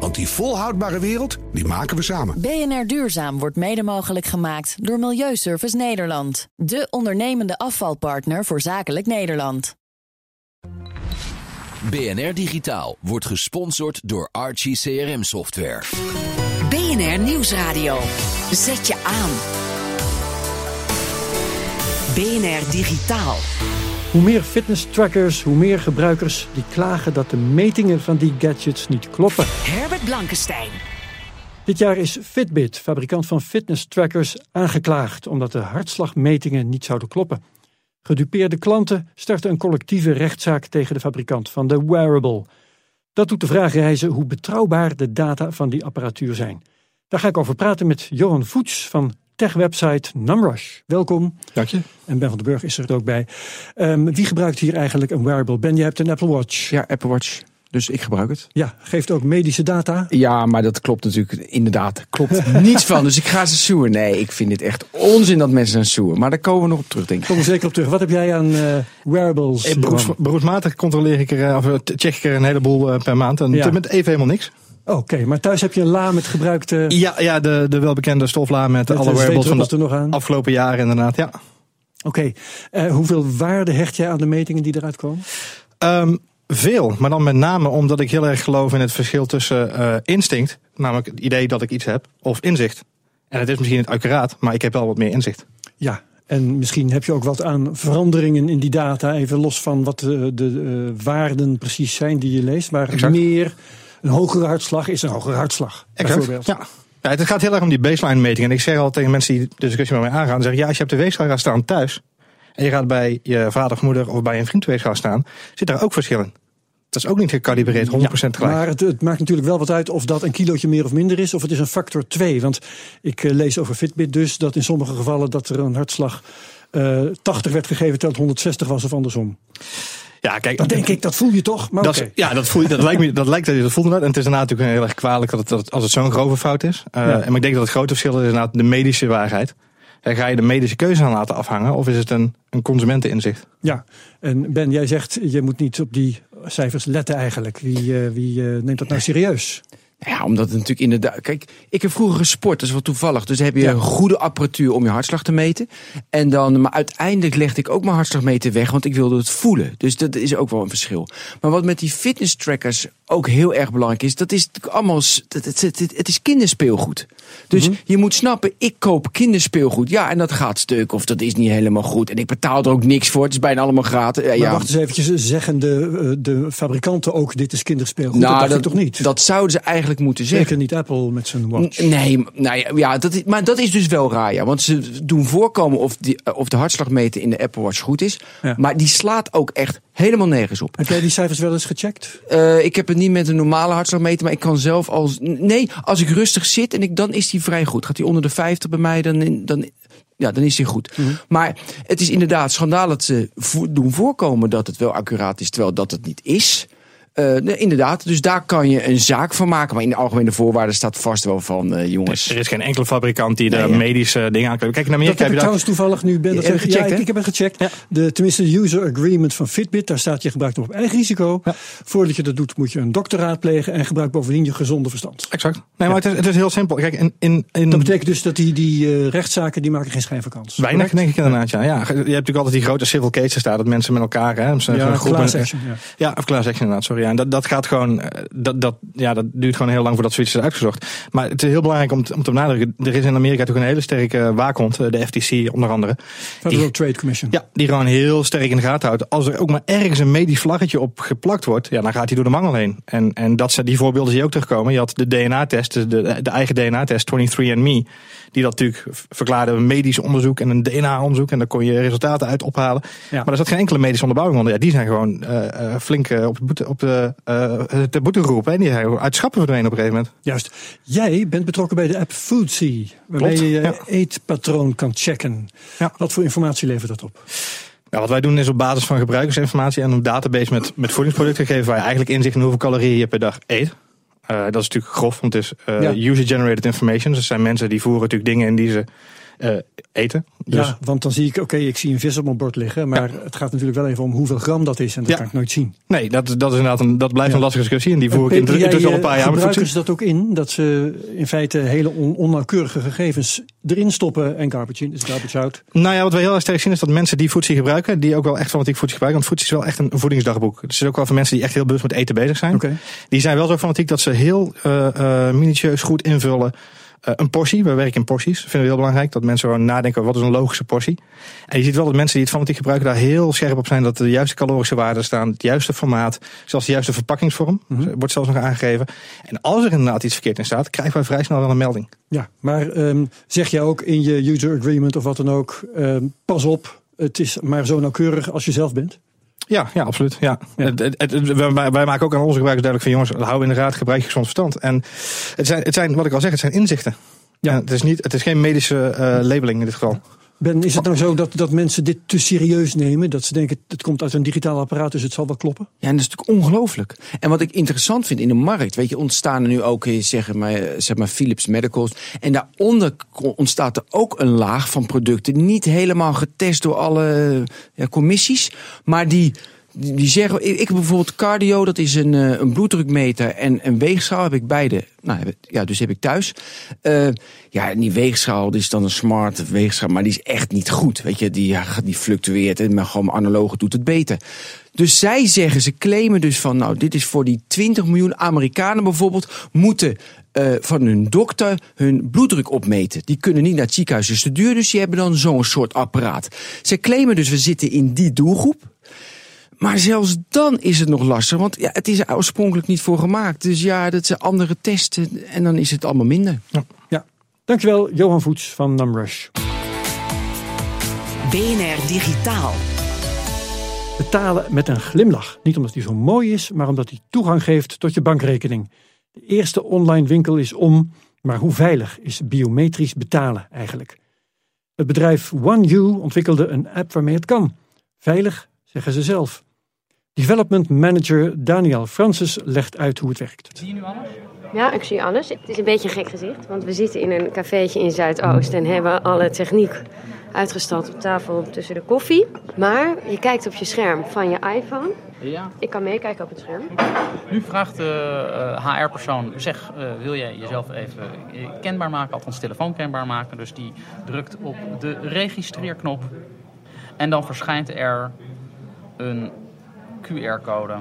Want die volhoudbare wereld, die maken we samen. BNR Duurzaam wordt mede mogelijk gemaakt door Milieuservice Nederland. De ondernemende afvalpartner voor zakelijk Nederland. BNR Digitaal wordt gesponsord door Archie CRM Software. BNR Nieuwsradio. Zet je aan. BNR Digitaal. Hoe meer fitness trackers, hoe meer gebruikers die klagen dat de metingen van die gadgets niet kloppen. Herbert Blankenstein. Dit jaar is Fitbit, fabrikant van fitness trackers, aangeklaagd omdat de hartslagmetingen niet zouden kloppen. Gedupeerde klanten starten een collectieve rechtszaak tegen de fabrikant van de wearable. Dat doet de vraag reizen hoe betrouwbaar de data van die apparatuur zijn. Daar ga ik over praten met Johan Voets van techwebsite Numrush. Welkom. Dank je. En Ben van den Burg is er ook bij. Um, wie gebruikt hier eigenlijk een wearable? Ben, je hebt een Apple Watch. Ja, Apple Watch. Dus ik gebruik het. Ja, geeft ook medische data? Ja, maar dat klopt natuurlijk inderdaad. Klopt niets van. Dus ik ga ze zoeken. Nee, ik vind dit echt onzin dat mensen zijn zoeken. Maar daar komen we nog op terug, denk ik. We zeker op terug. Wat heb jij aan uh, wearables? Eh, beroeps, beroepsmatig controleer ik er, of check ik er een heleboel uh, per maand. En ja. met even helemaal niks. Oké, okay, maar thuis heb je een la met gebruikte... Ja, ja de, de welbekende stofla met, met alle wearables van de nog aan. afgelopen jaren inderdaad, ja. Oké, okay. uh, hoeveel waarde hecht jij aan de metingen die eruit komen? Um, veel, maar dan met name omdat ik heel erg geloof in het verschil tussen uh, instinct, namelijk het idee dat ik iets heb, of inzicht. En het is misschien niet accuraat, maar ik heb wel wat meer inzicht. Ja, en misschien heb je ook wat aan veranderingen in die data, even los van wat de, de waarden precies zijn die je leest, maar exact. meer een hogere hartslag is een hogere hartslag. Exact. Bijvoorbeeld. Ja. ja. Het gaat heel erg om die baseline meting. En ik zeg al tegen mensen die de discussie met mij aangaan, zeggen ja, als je op de weegschaal gaat staan thuis, en je gaat bij je vader of moeder of bij een vriend weegschaal staan, zit daar ook verschil in. Dat is ook niet gecalibreerd 100% ja, gelijk. Maar het, het, maakt natuurlijk wel wat uit of dat een kilootje meer of minder is. Of het is een factor 2. Want ik uh, lees over Fitbit dus dat in sommige gevallen dat er een hartslag uh, 80 werd gegeven terwijl het 160 was of andersom. Ja, kijk, dat denk ik, dat voel je toch? Maar dat, okay. Ja, dat voel je. Dat lijkt me, dat lijkt dat je dat voelt. En het is natuurlijk heel erg kwalijk dat het, dat, als het zo'n grove fout is. Uh, ja. En ik denk dat het grote verschil is inderdaad de medische waarheid. En ga je de medische keuze aan laten afhangen of is het een, een consumenteninzicht? Ja, en Ben, jij zegt je moet niet op die cijfers letten eigenlijk. Wie, uh, wie uh, neemt dat nou serieus? Ja, omdat het natuurlijk inderdaad. Kijk, ik heb vroeger gesport, dat is wel toevallig. Dus heb je ja. een goede apparatuur om je hartslag te meten. En dan, maar uiteindelijk legde ik ook mijn hartslagmeter weg, want ik wilde het voelen. Dus dat is ook wel een verschil. Maar wat met die fitness trackers ook heel erg belangrijk is, dat is allemaal. Het, het, het, het is kinderspeelgoed. Dus mm -hmm. je moet snappen, ik koop kinderspeelgoed. Ja, en dat gaat stuk of dat is niet helemaal goed. En ik betaal er ook niks voor. Het is bijna allemaal gratis. Maar ja. wacht eens eventjes, zeggen de, de fabrikanten ook dit is kinderspeelgoed? Nou, dat, dat toch niet? Dat zouden ze eigenlijk moeten zeggen. Zeker niet Apple met zijn watch. Nee, nou ja, dat is, maar dat is dus wel raar. Ja, want ze doen voorkomen of, die, of de hartslagmeter in de Apple Watch goed is. Ja. Maar die slaat ook echt helemaal nergens op. Heb jij die cijfers wel eens gecheckt? Uh, ik heb het niet met een normale hartslagmeter, maar ik kan zelf als. Nee, als ik rustig zit en ik, dan is die vrij goed. Gaat die onder de 50 bij mij, dan, dan, ja, dan is die goed. Mm -hmm. Maar het is inderdaad schandaal dat ze doen voorkomen dat het wel accuraat is, terwijl dat het niet is. Uh, nee, inderdaad, dus daar kan je een zaak van maken. Maar in de algemene voorwaarden staat vast wel van uh, jongens. Er is geen enkele fabrikant die de nee, ja. medische dingen aan kan. Kijk, in Amerika dat heb je ik trouwens toevallig nu ben dat je gecheckt, ja, ik, ik, heb het gecheckt. Ja. De, tenminste, de user agreement van Fitbit, daar staat je gebruikt op eigen risico. Ja. Voordat je dat doet, moet je een dokter raadplegen en gebruik bovendien je gezonde verstand. Exact. Nee, maar het is, het, is, heel simpel. Kijk, in, in, in... Dat betekent dus dat die, die uh, rechtszaken die maken geen schijn van kans. Weinig, denk ik inderdaad. Ja. ja. Je hebt natuurlijk altijd die grote civil cases daar, dat mensen met elkaar, hè, ja, class action. Ja, ja of class action inderdaad. Sorry. Ja. En dat, dat gaat gewoon dat, dat, ja, dat duurt gewoon heel lang voordat zoiets is uitgezocht. Maar het is heel belangrijk om, te, om te benadrukken. Er is in Amerika toch een hele sterke waakhond, de FTC onder andere. Federal die, Trade Commission. Ja, die gewoon heel sterk in de gaten houdt. Als er ook maar ergens een medisch vlaggetje op geplakt wordt, ja, dan gaat hij door de mangel heen. En, en dat zijn die voorbeelden je ook terugkomen. Je had de DNA-test, de, de eigen DNA-test, 23andMe. Die dat natuurlijk verklaarde een medisch onderzoek en een DNA-onderzoek. En daar kon je resultaten uit ophalen. Ja. Maar er zat geen enkele medische onderbouwing onder. Ja, die zijn gewoon uh, uh, flink uh, op, boete, op de, de boete geroepen. En die zijn uit schappen verdwenen op een gegeven moment. Juist. Jij bent betrokken bij de app Foodsy. Klopt, je je ja. eetpatroon kan checken. Ja. Wat voor informatie levert dat op? Nou, wat wij doen is op basis van gebruikersinformatie en een database met, met voedingsproducten geven wij eigenlijk inzicht in hoeveel calorieën je per dag eet. Uh, dat is natuurlijk grof, want het is Ja. user-generated information. Dus er zijn mensen die voeren natuurlijk dingen in die ze uh, eten. Dus Ja, want dan zie ik, oké, ik zie een vis op mijn bord liggen. Maar het gaat natuurlijk wel even om hoeveel gram dat is. En dat Ja. kan ik nooit zien. nee, dat, dat is inderdaad een, dat blijft Ja. een lastige discussie. En die voer ik Peter, intussen al een paar eh, jaar gebruiken ze dat ook in? Dat ze in feite hele on onnauwkeurige gegevens erin stoppen en garbage in, dus garbage out. Nou ja, wat we heel erg sterk zien is dat mensen die voedsel gebruiken, die ook wel echt fanatiek voedsel gebruiken. Want voedsel is wel echt een voedingsdagboek. Dus het is ook wel voor mensen die echt heel bewust met eten bezig zijn. Oké. Die zijn wel zo fanatiek dat ze heel eh eh, minutieus goed invullen. Eh, een portie, we werken in porties. Dat vinden we heel belangrijk. Dat mensen gewoon nadenken, wat is een logische portie? En je ziet wel dat mensen die het fanatiek gebruiken daar heel scherp op zijn. Dat de juiste calorische waarden staan, het juiste formaat. Zelfs de juiste verpakkingsvorm. Wordt zelfs nog aangegeven. En als er inderdaad iets verkeerd in staat, krijgen wij vrij snel wel een melding. Ja, maar ehm, zeg je ook in je user agreement of wat dan ook, ehm, pas op, het is maar zo nauwkeurig als je zelf bent? Ja, ja, absoluut. Ja. Ja. Het, het, het- wij, wij maken ook aan onze gebruikers duidelijk van jongens, hou in de raad, gebruik je gezond verstand. En het zijn, het zijn, wat ik al zeg, het zijn inzichten. Ja. Ja. het, is niet, het is geen medische eh, labeling in dit geval. Ben, is het nou zo dat, dat mensen dit te serieus nemen? Dat ze denken, het komt uit een digitaal apparaat, dus het zal wel kloppen? Ja, en dat is natuurlijk ongelooflijk. En wat ik interessant vind in de markt, weet je, ontstaan er nu ook, eh, zeg maar, eh, zeg maar Philips Medicals. En daaronder ontstaat er ook een laag van producten, niet helemaal getest door alle ja, commissies, maar die. Die zeggen, ik heb bijvoorbeeld cardio, dat is een, eh, een bloeddrukmeter en een weegschaal, heb ik beide. Nou, ja, dus heb ik thuis. Eh, ja, en die weegschaal, die is dan een smart weegschaal, maar die is echt niet goed. Weet je, die, die fluctueert en maar gewoon analoge doet het beter. Dus zij zeggen, ze claimen dus van, nou, dit is voor die 20 miljoen Amerikanen bijvoorbeeld, moeten eh, van hun dokter hun bloeddruk opmeten. Die kunnen niet naar het ziekenhuis, is te duur, dus die hebben dan zo'n soort apparaat. Ze claimen dus, we zitten in die doelgroep. Maar zelfs dan is het nog lastig, want ja, het is er oorspronkelijk niet voor gemaakt. Dus ja, dat zijn andere testen en dan is het allemaal minder. Ja. Dankjewel, Johan Voets van Numrush. BNR Digitaal. Betalen met een glimlach. Niet omdat hij zo mooi is, maar omdat hij toegang geeft tot je bankrekening. De eerste online winkel is om, maar hoe veilig is biometrisch betalen eigenlijk? Het bedrijf OneU ontwikkelde een app waarmee het kan. Veilig, zeggen ze zelf. Development manager Daniel Francis legt uit hoe het werkt. Ja, ik zie alles. Het is een beetje een gek gezicht, want we zitten in een cafeetje in Zuidoost en hebben alle techniek uitgestald op tafel tussen de koffie. Maar je kijkt op je scherm van je iPhone. Ja. Ik kan meekijken op het scherm. Nu vraagt de HR-persoon, zeg, eh, wil jij jezelf even eh, kenbaar maken, althans telefoon kenbaar maken. Dus die drukt op de registreerknop en dan verschijnt er een QR-code.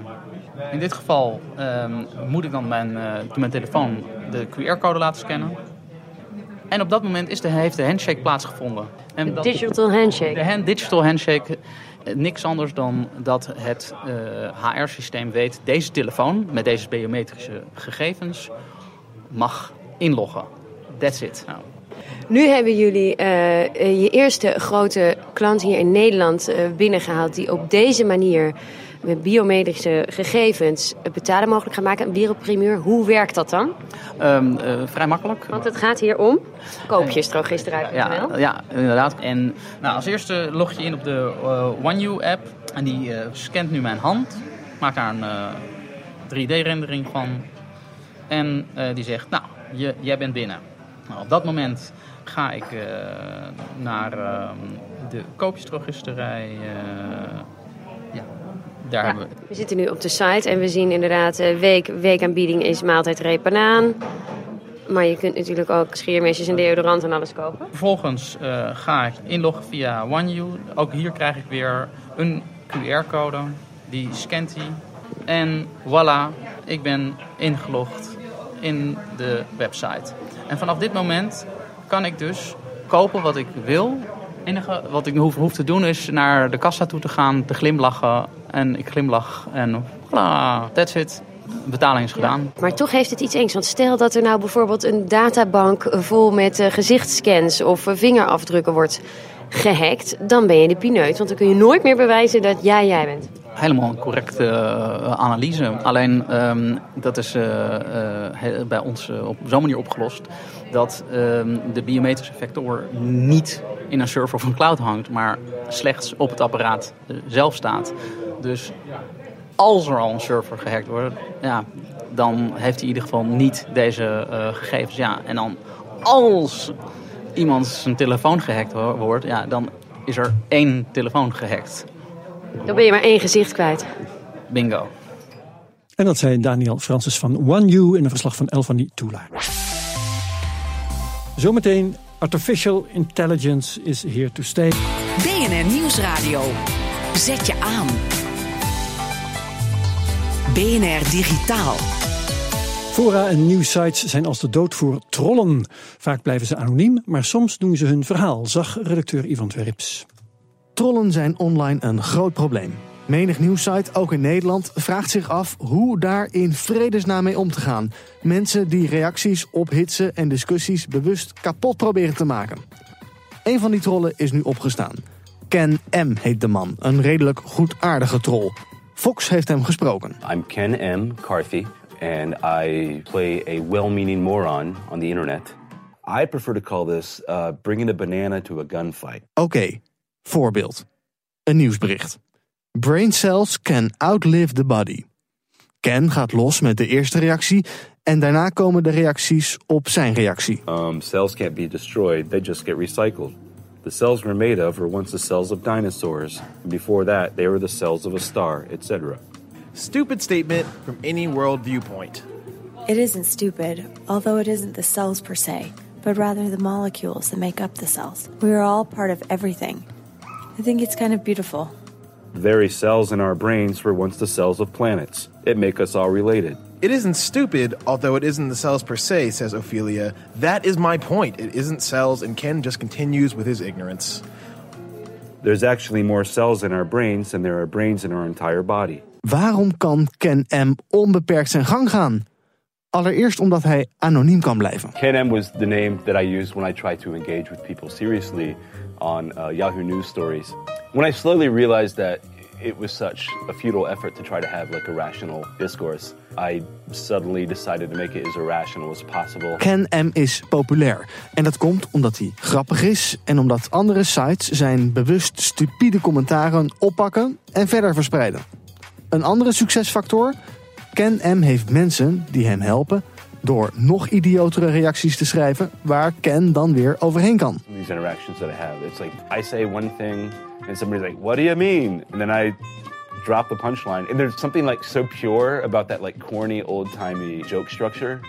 In dit geval ehm, moet ik dan mijn, eh, mijn telefoon de QR-code laten scannen. En op dat moment is de, heeft de handshake plaatsgevonden. En dat- Digital handshake. de hand, digital handshake, eh, niks anders dan dat het HR-systeem weet... deze telefoon met deze biometrische gegevens mag inloggen. That's it. Nou, Nu hebben jullie eh, eh, je eerste grote klant hier in Nederland eh, binnengehaald die op deze manier met biometrische gegevens betalen mogelijk gaat maken. Een wereldprimeur. Hoe werkt dat dan? ehm, eh, vrij makkelijk. Want het gaat hier om koopjesregister uit. Ja, ja, inderdaad. En nou, als eerste log je in op de OneU-app. En die scant nu mijn hand. Maakt daar een eh, 3D-rendering van. En die zegt, nou, je, jij bent binnen. Nou, op dat moment ga ik eh, naar ehm, de koopjesdrogisterij. eh, ja, daar Ja, hebben we we zitten nu op de site en we zien inderdaad eh, week, weekaanbieding is maaltijd reep banaan. Maar je kunt natuurlijk ook scheermesjes en deodorant en alles kopen. Vervolgens ga ik inloggen via OneU. Ook hier krijg ik weer een QR-code. Die scant hij. En voilà, ik ben ingelogd in de website. En vanaf dit moment kan ik dus kopen wat ik wil. Enige wat ik hoef, hoef te doen is naar de kassa toe te gaan, te glimlachen. En ik glimlach en voilà, that's it. Betaling is gedaan. Maar toch heeft het iets engs. Want stel dat er nou bijvoorbeeld een databank vol met eh, gezichtscans of eh, vingerafdrukken wordt gehackt. Dan ben je de pineut. Want dan kun je nooit meer bewijzen dat jij jij bent. Helemaal een correcte eh, analyse. Alleen ehm, dat is eh, eh, bij ons op zo'n manier opgelost dat ehm, de biometrische vector niet in een server of een cloud hangt, maar slechts op het apparaat zelf staat. Dus als er al een server gehackt wordt, ja, dan heeft hij in ieder geval niet deze gegevens. Ja, en dan als iemand zijn telefoon gehackt wo- wordt, ja, dan is er één telefoon gehackt. Dan ben je maar één gezicht kwijt. Bingo. En dat zei Daniel Francis van OneU in een verslag van Elfanie Toulaar. Zometeen, Artificial Intelligence is here to stay. BNR Nieuwsradio. Zet je aan. BNR Digitaal. Fora en nieuwsites zijn als de dood voor trollen. Vaak blijven ze anoniem, maar soms doen ze hun verhaal, zag redacteur Ivan Twerps. Trollen zijn online een groot probleem. Menig nieuwssite, ook in Nederland, vraagt zich af hoe daar in vredesnaam mee om te gaan. Mensen die reacties ophitsen en discussies bewust kapot proberen te maken. Een van die trollen is nu opgestaan. Ken M heet de man, een redelijk goedaardige troll. Fox heeft hem gesproken. I'm Ken M. Carthy, and I play a well meaning moron on the internet. I prefer to call this uh, bringing a banana to a gunfight. Oké, voorbeeld. Een nieuwsbericht. Brain cells can outlive the body. Ken gaat los met de eerste reactie en daarna komen de reacties op zijn reactie. Um, cells can't be destroyed, they just get recycled. The cells we're made of were once the cells of dinosaurs. And before that, they were the cells of a star, etc. Stupid statement from any world viewpoint. It isn't stupid, although it isn't the cells per se, but rather the molecules that make up the cells. We are all part of everything. I think it's kind of beautiful. The very cells in our brains were once the cells of planets. It make us all related. It isn't stupid, although it isn't the cells per se, says Ophelia. That is my point. It isn't cells, and Ken just continues with his ignorance. There's actually more cells in our brains than there are brains in our entire body. Waarom kan Ken M onbeperkt zijn gang gaan? Allereerst omdat hij anoniem kan blijven. Ken M was the name that I used when I tried to engage with people seriously on uh, Yahoo News stories. When I slowly realized that it was such a futile effort to try to have like a rational discourse, I suddenly decided to make it as irrational as possible. Ken M is populair. En dat komt omdat hij grappig is en omdat andere sites zijn bewust stupide commentaren oppakken en verder verspreiden. Een andere succesfactor? Ken M heeft mensen die hem helpen door nog idiotere reacties te schrijven waar Ken dan weer overheen kan. These interactions that I have, it's like I say one thing and somebody's like, "What do you mean?" And then I drop the punchline. And there's something like so pure about that like corny old-timey joke structure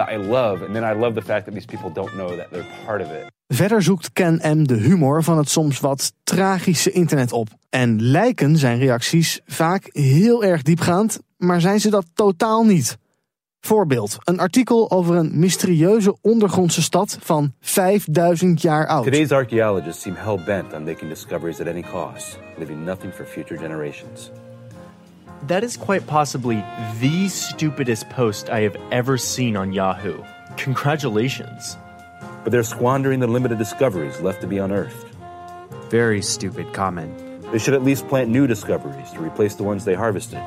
that I love. And then I love the fact that these people don't know that they're part of it. Verder zoekt Ken M de humor van het soms wat tragische internet op. En lijken zijn reacties vaak heel erg diepgaand, maar zijn ze dat totaal niet. Voorbeeld, een artikel over een mysterieuze ondergrondse stad van 5000 jaar oud. Today's archaeologists seem hell-bent on making discoveries at any cost, leaving nothing for future generations. That is quite possibly the stupidest post I have ever seen on Yahoo. Congratulations. But they're squandering the limited discoveries left to be unearthed. Very stupid comment. They should at least plant new discoveries to replace the ones they harvested.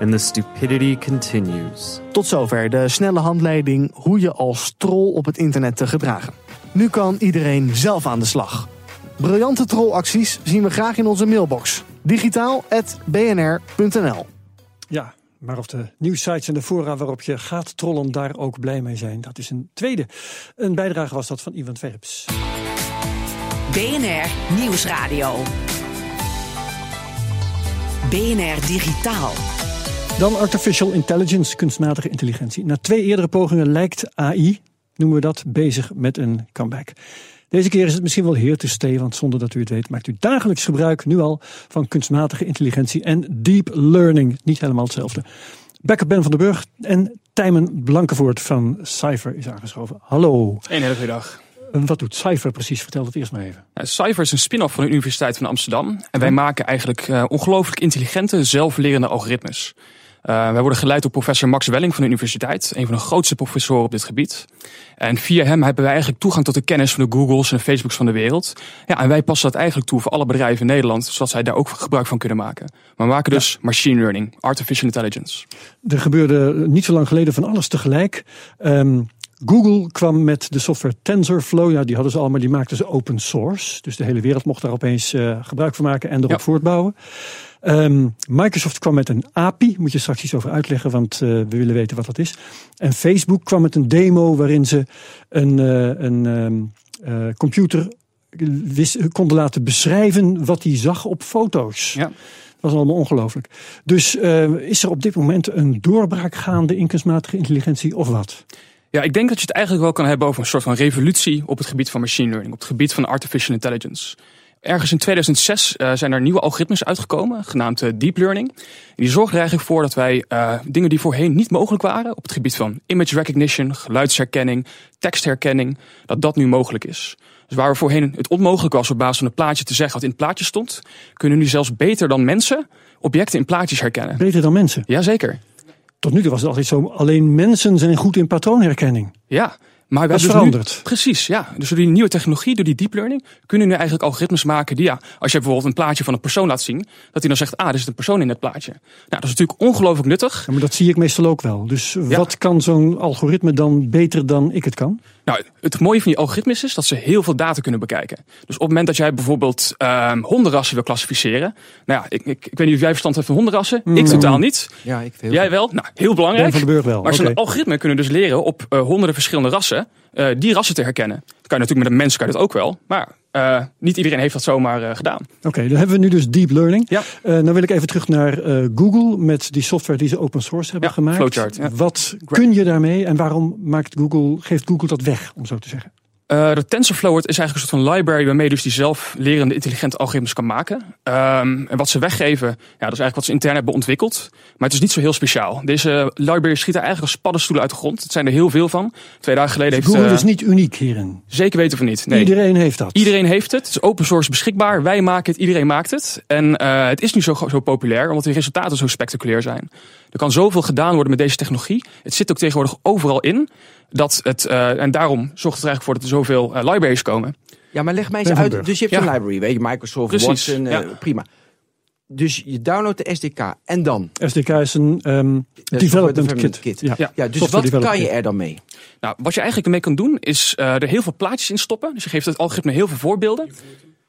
And the stupidity continues. Tot zover de snelle handleiding hoe je als troll op het internet te gedragen. Nu kan iedereen zelf aan de slag. Briljante trollacties zien we graag in onze mailbox. digitaal.bnr.nl Ja, maar of de nieuwsites en de fora waarop je gaat trollen daar ook blij mee zijn, dat is een tweede. Een bijdrage was dat van Ivan Verps. BNR Nieuwsradio. BNR Digitaal. Dan artificial intelligence, kunstmatige intelligentie. Na twee eerdere pogingen lijkt AI, noemen we dat, bezig met een comeback. Deze keer is het misschien wel here to stay, want zonder dat u het weet maakt u dagelijks gebruik, nu al, van kunstmatige intelligentie en deep learning. Niet helemaal hetzelfde. Becker Ben van den Burg en Tijmen Blankenvoort van Cypher is aangeschoven. Hallo. Een hele goede dag. Wat doet Cypher precies? Vertel het eerst maar even. Nou, Cypher is een spin-off van de Universiteit van Amsterdam. En wij maken eigenlijk uh, ongelooflijk intelligente, zelflerende algoritmes. Uh, wij worden geleid door professor Max Welling van de universiteit, een van de grootste professoren op dit gebied. En via hem hebben wij eigenlijk toegang tot de kennis van de Googles en de Facebooks van de wereld. Ja, en wij passen dat eigenlijk toe voor alle bedrijven in Nederland, zodat zij daar ook gebruik van kunnen maken. Maar we maken dus ja. machine learning, artificial intelligence. Er gebeurde niet zo lang geleden van alles tegelijk. Um, Google kwam met de software TensorFlow. Ja, die hadden ze al, maar die maakten ze open source. Dus de hele wereld mocht daar opeens uh, gebruik van maken en erop ja. voortbouwen. Um, Microsoft kwam met een API, moet je straks iets over uitleggen, want uh, we willen weten wat dat is. En Facebook kwam met een demo waarin ze een, uh, een um, uh, computer wist, konden laten beschrijven wat hij zag op foto's. Ja. Dat was allemaal ongelooflijk. Dus is er op dit moment een doorbraak gaande in kunstmatige intelligentie of wat? Ja, ik denk dat je het eigenlijk wel kan hebben over een soort van revolutie op het gebied van machine learning, op het gebied van artificial intelligence. Ergens in 2006 uh, zijn er nieuwe algoritmes uitgekomen, genaamd uh, deep learning. En die zorgen er eigenlijk voor dat wij uh, dingen die voorheen niet mogelijk waren, op het gebied van image recognition, geluidsherkenning, tekstherkenning, dat dat nu mogelijk is. Dus waar we voorheen het onmogelijk was op basis van een plaatje te zeggen wat in het plaatje stond, kunnen nu zelfs beter dan mensen objecten in plaatjes herkennen. Beter dan mensen? Jazeker. Tot nu toe was het altijd zo, alleen mensen zijn goed in patroonherkenning. Ja, maar dat is dus veranderd. Nu, precies, ja. Dus door die nieuwe technologie, door die deep learning, kunnen we nu eigenlijk algoritmes maken die, ja, als je bijvoorbeeld een plaatje van een persoon laat zien, dat hij dan zegt, ah, er zit een persoon in het plaatje. Nou, dat is natuurlijk ongelooflijk nuttig. Ja, maar dat zie ik meestal ook wel. Dus Ja. wat kan zo'n algoritme dan beter dan ik het kan? Nou, het mooie van die algoritmes is dat ze heel veel data kunnen bekijken. Dus op het moment dat jij bijvoorbeeld ehm hondenrassen wil klassificeren. Nou ja, ik, ik, ik weet niet of jij verstand hebt van hondenrassen. Ik Mm. totaal niet. Ja, ik veel. Jij wel? Nou, heel belangrijk. Ben van Burg wel, Maar zo'n oké. algoritme kunnen dus leren op eh, honderden verschillende rassen eh, die rassen te herkennen. Dat kan je natuurlijk met een mens kan je dat ook wel. Maar eh, niet iedereen heeft dat zomaar eh, gedaan. Oké, dan hebben we nu dus deep learning. Ja. Dan wil ik even terug naar Google met die software die ze open source hebben Ja, gemaakt. Flowchart, ja. Wat kun je daarmee en waarom maakt Google, geeft Google dat weg, om zo te zeggen? Eh, de TensorFlow is eigenlijk een soort van library waarmee dus die zelf lerende intelligente algoritmes kan maken. Ehm, en wat ze weggeven, ja, dat is eigenlijk wat ze intern hebben ontwikkeld. Maar het is niet zo heel speciaal. Deze library schieten eigenlijk als paddenstoelen uit de grond. Het zijn er heel veel van. Twee dagen geleden heeft... Google eh, is niet uniek hierin. Zeker weten van niet. Nee. Iedereen heeft dat. Iedereen heeft het. Het is open source beschikbaar. Wij maken het. Iedereen maakt het. En eh, het is nu zo, zo populair omdat de resultaten zo spectaculair zijn. Er kan zoveel gedaan worden met deze technologie. Het zit ook tegenwoordig overal in. Dat het, eh, en daarom zorgt het er eigenlijk voor dat er zoveel eh, libraries komen. Ja, maar leg mij eens uit. Dus je hebt Ja. een library, weet je, Microsoft, Precies, Watson, eh, ja. prima. Dus je downloadt de SDK en dan? SDK is een ehm, De development software kit. Ja. Ja. Ja, dus Software wat kan je kit. er dan mee? Nou, wat je eigenlijk ermee kan doen, is eh, er heel veel plaatjes in stoppen. Dus je geeft het algoritme heel veel voorbeelden.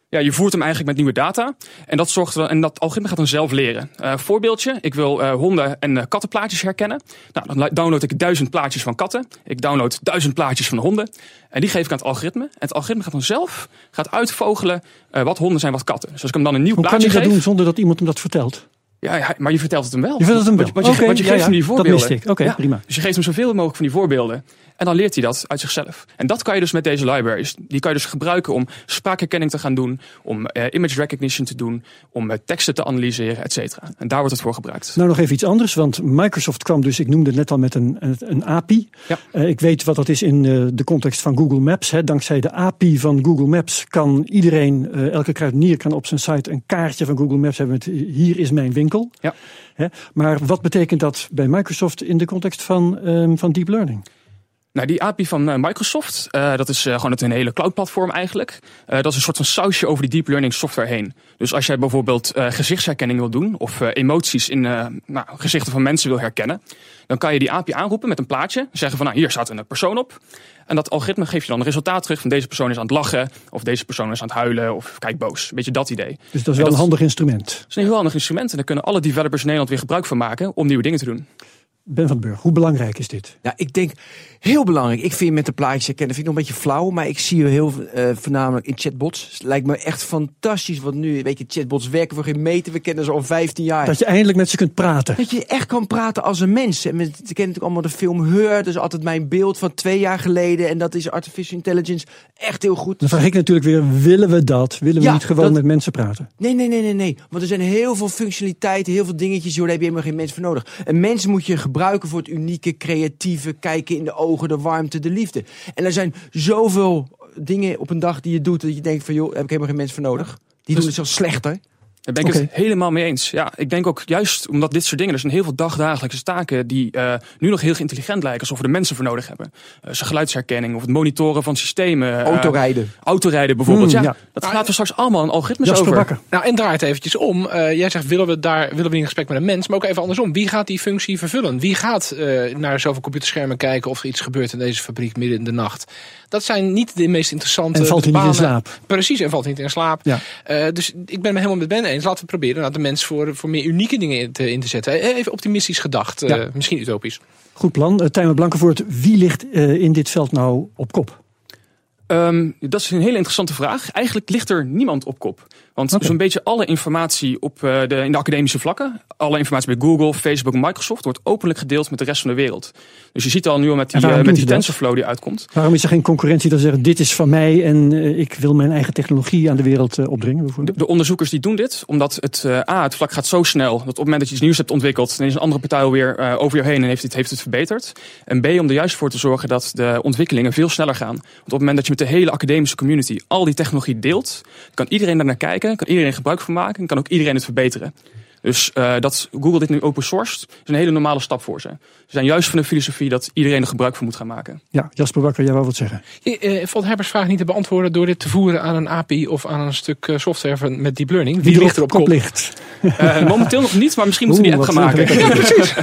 Ja, je voert hem eigenlijk met nieuwe data. En dat, zorgt er, en dat algoritme gaat dan zelf leren. Eh, voorbeeldje, ik wil eh, honden- en eh, kattenplaatjes herkennen. Nou, dan download ik duizend plaatjes van katten. Ik download duizend plaatjes van honden. En die geef ik aan het algoritme. En het algoritme gaat dan zelf gaat uitvogelen wat honden zijn, wat katten. Dus als ik hem dan een nieuw Hoe kan plaatje je dat geef... doen zonder dat iemand hem dat vertelt? Ja, ja, maar je vertelt het hem wel. Je vertelt het hem wel. Want je, je geeft ja, hem die dat voorbeelden. miste ik. Oké, prima. Dus je geeft hem zoveel mogelijk van die voorbeelden. En dan leert hij dat uit zichzelf. En dat kan je dus met deze libraries. Die kan je dus gebruiken om spraakherkenning te gaan doen. Om eh, image recognition te doen. Om eh, teksten te analyseren, et cetera. En daar wordt het voor gebruikt. Nou, nog even iets anders, want Microsoft kwam dus, ik noemde het net al met een, een, API. Ja. Eh, ik weet wat dat is in de context van Google Maps. Hè. Dankzij de API van Google Maps kan iedereen, elke kruidenier kan op zijn site een kaartje van Google Maps hebben met hier is mijn winkel. Ja. Hè. Maar wat betekent dat bij Microsoft in de context van, ehm, van deep learning? Nou, die API van eh, Microsoft, eh, dat is eh, gewoon het een hele cloud-platform eigenlijk. Dat is een soort van sausje over die deep learning software heen. Dus als jij bijvoorbeeld gezichtsherkenning wil doen of emoties in nou, gezichten van mensen wil herkennen, dan kan je die API aanroepen met een plaatje. Zeggen van, nou, hier staat een persoon op. En dat algoritme geeft je dan een resultaat terug van deze persoon is aan het lachen, of deze persoon is aan het huilen, of kijk boos. Een beetje dat idee. Dus dat is wel een handig instrument. Dat is een heel handig instrument en daar kunnen alle developers in Nederland weer gebruik van maken om nieuwe dingen te doen. Ben van den Burg, hoe belangrijk is dit? Ja, ik denk heel belangrijk. Ik vind met de plaatjes herkennen vind ik nog een beetje flauw, maar ik zie je heel eh, voornamelijk in chatbots. Het lijkt me echt fantastisch wat nu, weet je, chatbots werken voor geen meter. We kennen ze al 15 jaar. Dat je eindelijk met ze kunt praten. Dat je echt kan praten als een mens. En we kennen natuurlijk allemaal de film Her. Dat is altijd mijn beeld van twee jaar geleden. En dat is artificial intelligence echt heel goed. Dan vraag ik natuurlijk weer, willen we dat? Willen we Ja, niet gewoon dat- met mensen praten? Nee, nee, nee, nee, nee. Want er zijn heel veel functionaliteiten, heel veel dingetjes. Joh, daar heb je helemaal geen mens voor nodig. Een mens moet je gebruiken voor het unieke, creatieve, kijken in de ogen, de warmte, de liefde. En er zijn zoveel dingen op een dag die je doet dat je denkt van, joh, heb ik helemaal geen mens voor nodig. Die doen het zelfs slechter. Daar ben ik het helemaal mee eens. Ja, ik denk ook juist omdat dit soort dingen, er zijn heel veel dagdagelijkse taken die eh, nu nog heel intelligent lijken, alsof we er mensen voor nodig hebben. Eh zoals geluidsherkenning of het monitoren van systemen. eh, Autorijden. autorijden bijvoorbeeld. Hmm, ja, ja. Dat gaat er straks allemaal een algoritmes over. Nou, en draai het eventjes om. Eh, jij zegt, willen we, daar, willen we in gesprek met een mens? Maar ook even andersom. Wie gaat die functie vervullen? Wie gaat eh, naar zoveel computerschermen kijken of er iets gebeurt in deze fabriek midden in de nacht? Dat zijn niet de meest interessante En valt hij niet in slaap. Precies, en valt niet in slaap. Ja. Eh, dus ik ben het helemaal met Ben eens. Laten we proberen nou, de mens voor, voor meer unieke dingen in te, in te zetten. Eh, Even optimistisch gedacht. eh. Misschien utopisch. Goed plan. Uh, Tijmen Blankenvoort, wie ligt eh, in dit veld nou op kop? Ehm, dat is een hele interessante vraag. Eigenlijk ligt er niemand op kop. Want zo'n beetje alle informatie op eh, de, in de academische vlakken, alle informatie bij Google, Facebook en Microsoft, wordt openlijk gedeeld met de rest van de wereld. Dus je ziet al nu al met die, eh, met die? TensorFlow die uitkomt. Waarom is er geen concurrentie dat zeggen dit is van mij en eh, ik wil mijn eigen technologie aan de wereld opdringen? bijvoorbeeld? De onderzoekers die doen dit, omdat het, A, het vlak gaat zo snel, dat op het moment dat je iets nieuws hebt ontwikkeld, dan is een andere partij alweer over je heen en heeft het, heeft het verbeterd. En B, om er juist voor te zorgen dat de ontwikkelingen veel sneller gaan. Want op het moment dat je met de hele academische community al die technologie deelt, kan iedereen daar naar kijken, kan iedereen gebruik van maken en kan ook iedereen het verbeteren. Dus eh, dat Google dit nu open sourced, is een hele normale stap voor ze. Ze zijn juist van de filosofie dat iedereen er gebruik van moet gaan maken. Ja, Jasper Bakker, jij wou wat zeggen. Je eh, valt Herbers vraag niet te beantwoorden door dit te voeren aan een API of aan een stuk eh, software van, met deep learning. Wie, ligt er op kop? ligt? Eh, momenteel nog niet, maar misschien moeten we die app gaan maken. ingewikkeld.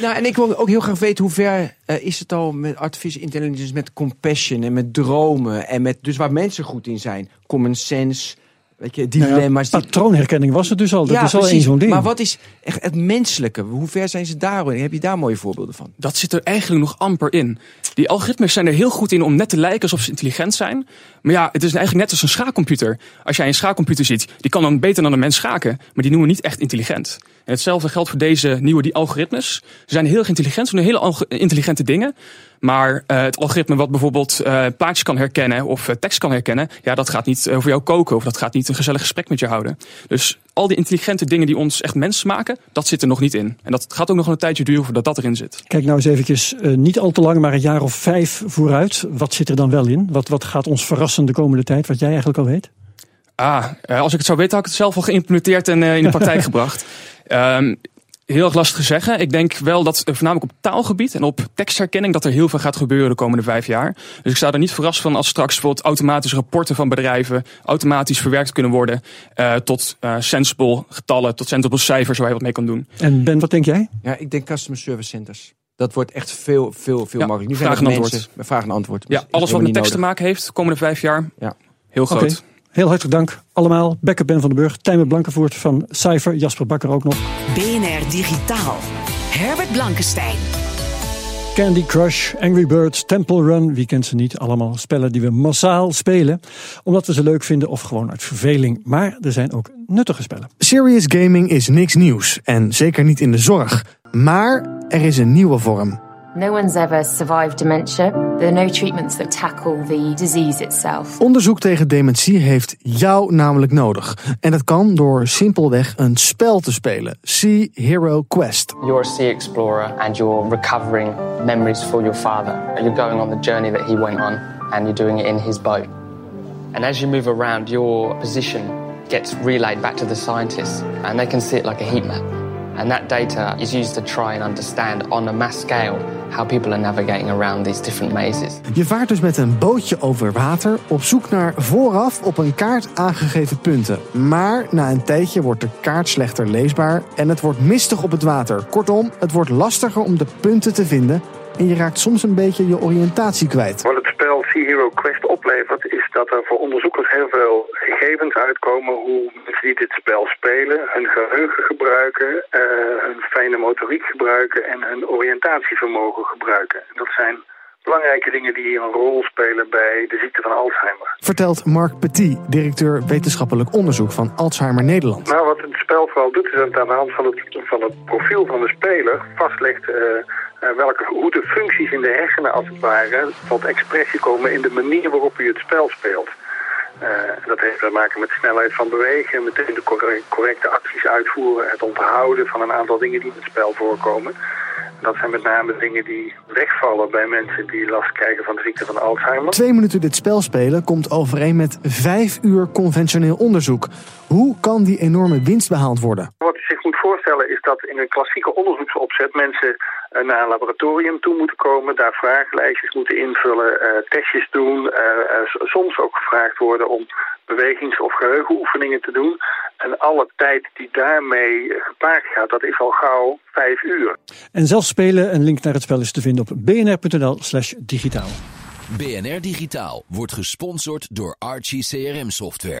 Nou, en ik wil ook heel graag weten hoe ver eh, is het al met artificial intelligence, met compassion en met dromen en met dus waar mensen goed in zijn, common sense, weet je, Nou ja, die- patroonherkenning was het dus al. Dat ja, is al één zo'n ding. Maar wat is echt het menselijke? Hoe ver zijn ze daarin? Heb je daar mooie voorbeelden van? Dat zit er eigenlijk nog amper in. Die algoritmes zijn er heel goed in om net te lijken alsof ze intelligent zijn. Maar ja, het is eigenlijk net als een schaakcomputer. Als jij een schaakcomputer ziet, die kan dan beter dan een mens schaken. Maar die noemen we niet echt intelligent. En hetzelfde geldt voor deze nieuwe die algoritmes. Ze zijn heel erg intelligent, ze doen hele intelligente dingen. Maar eh, het algoritme wat bijvoorbeeld eh, plaatjes kan herkennen of eh, tekst kan herkennen, ja, dat gaat niet over jou koken of dat gaat niet een gezellig gesprek met je houden. Dus al die intelligente dingen die ons echt mens maken, dat zit er nog niet in. En dat gaat ook nog een tijdje duren voordat dat erin zit. Kijk nou eens eventjes, niet al te lang, maar een jaar of vijf vooruit. Wat zit er dan wel in? Wat, wat gaat ons verrassen de komende tijd, wat jij eigenlijk al weet? Ah, als ik het zou weten, had ik het zelf al geïmplementeerd en in de praktijk gebracht. Ehm, heel erg lastig te zeggen. Ik denk wel dat eh, voornamelijk op taalgebied en op tekstherkenning dat er heel veel gaat gebeuren de komende vijf jaar. Dus ik sta er niet verrast van als straks bijvoorbeeld automatisch rapporten van bedrijven automatisch verwerkt kunnen worden eh, tot eh, sensible getallen, tot sensible cijfers waar je wat mee kan doen. En Ben, wat denk jij? Ja, ik denk customer service centers. Dat wordt echt veel, veel, veel Ja, makkelijker. Nu vraag zijn en antwoord. mensen met vraag en antwoord. Ja, Is alles wat met tekst te maken heeft de komende vijf jaar, Ja. heel groot. Heel hartelijk dank allemaal. Bekker Ben van den Burg, Tijmen Blankenvoort van Cypher, Jasper Bakker ook nog. BNR Digitaal. Herbert Blankenstein. Candy Crush, Angry Birds, Temple Run, wie kent ze niet? Allemaal spellen die we massaal spelen, omdat we ze leuk vinden of gewoon uit verveling. Maar er zijn ook nuttige spellen. Serious gaming is niks nieuws en zeker niet in de zorg. Maar er is een nieuwe vorm. No one's ever survived dementia. There are no treatments that tackle the disease itself. Onderzoek tegen dementie heeft jou namelijk nodig. En dat kan door simpelweg een spel te spelen. Sea Hero Quest. You're a sea explorer and you're recovering memories for your father. You're going on the journey that he went on and you're doing it in his boat. And as you move around, your position gets relayed back to the scientists and they can see it like a heat map. And that data is used to try and understand on a mass scale how people are navigating around these different mazes. Je vaart dus met een bootje over water op zoek naar vooraf op een kaart aangegeven punten. Maar na een tijdje wordt de kaart slechter leesbaar en het wordt mistig op het water. Kortom, het wordt lastiger om de punten te vinden en je raakt soms een beetje je oriëntatie kwijt. Wat het spel Sea Hero Quest oplevert, is dat er voor onderzoekers heel veel gegevens uitkomen hoe mensen die dit spel spelen hun geheugen gebruiken, eh, hun fijne motoriek gebruiken en hun oriëntatievermogen gebruiken. Dat zijn belangrijke dingen die een rol spelen bij de ziekte van Alzheimer. Vertelt Mark Petit, directeur wetenschappelijk onderzoek van Alzheimer Nederland. Nou, wat het spel vooral doet, is dat het aan de hand van het, van het profiel van de speler vastlegt eh, eh, welke, hoe de functies in de hersenen als het ware tot expressie komen in de manier waarop u het spel speelt. Eh, dat heeft te maken met de snelheid van bewegen, meteen de corre- correcte acties uitvoeren, het onthouden van een aantal dingen die in het spel voorkomen. Dat zijn met name dingen die wegvallen bij mensen die last krijgen van de ziekte van Alzheimer. Twee minuten dit spel spelen komt overeen met vijf uur conventioneel onderzoek. Hoe kan die enorme winst behaald worden? Wat je zich moet voorstellen is dat in een klassieke onderzoeksopzet mensen eh, naar een laboratorium toe moeten komen, daar vragenlijstjes moeten invullen, eh, testjes doen, eh, soms ook gevraagd worden om bewegings- of geheugenoefeningen te doen. En alle tijd die daarmee gepaard gaat, dat is al gauw vijf uur. En zelf spelen, een link naar het spel is te vinden op bnr.nl slash digitaal. BNR Digitaal wordt gesponsord door Archie CRM Software.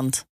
Land.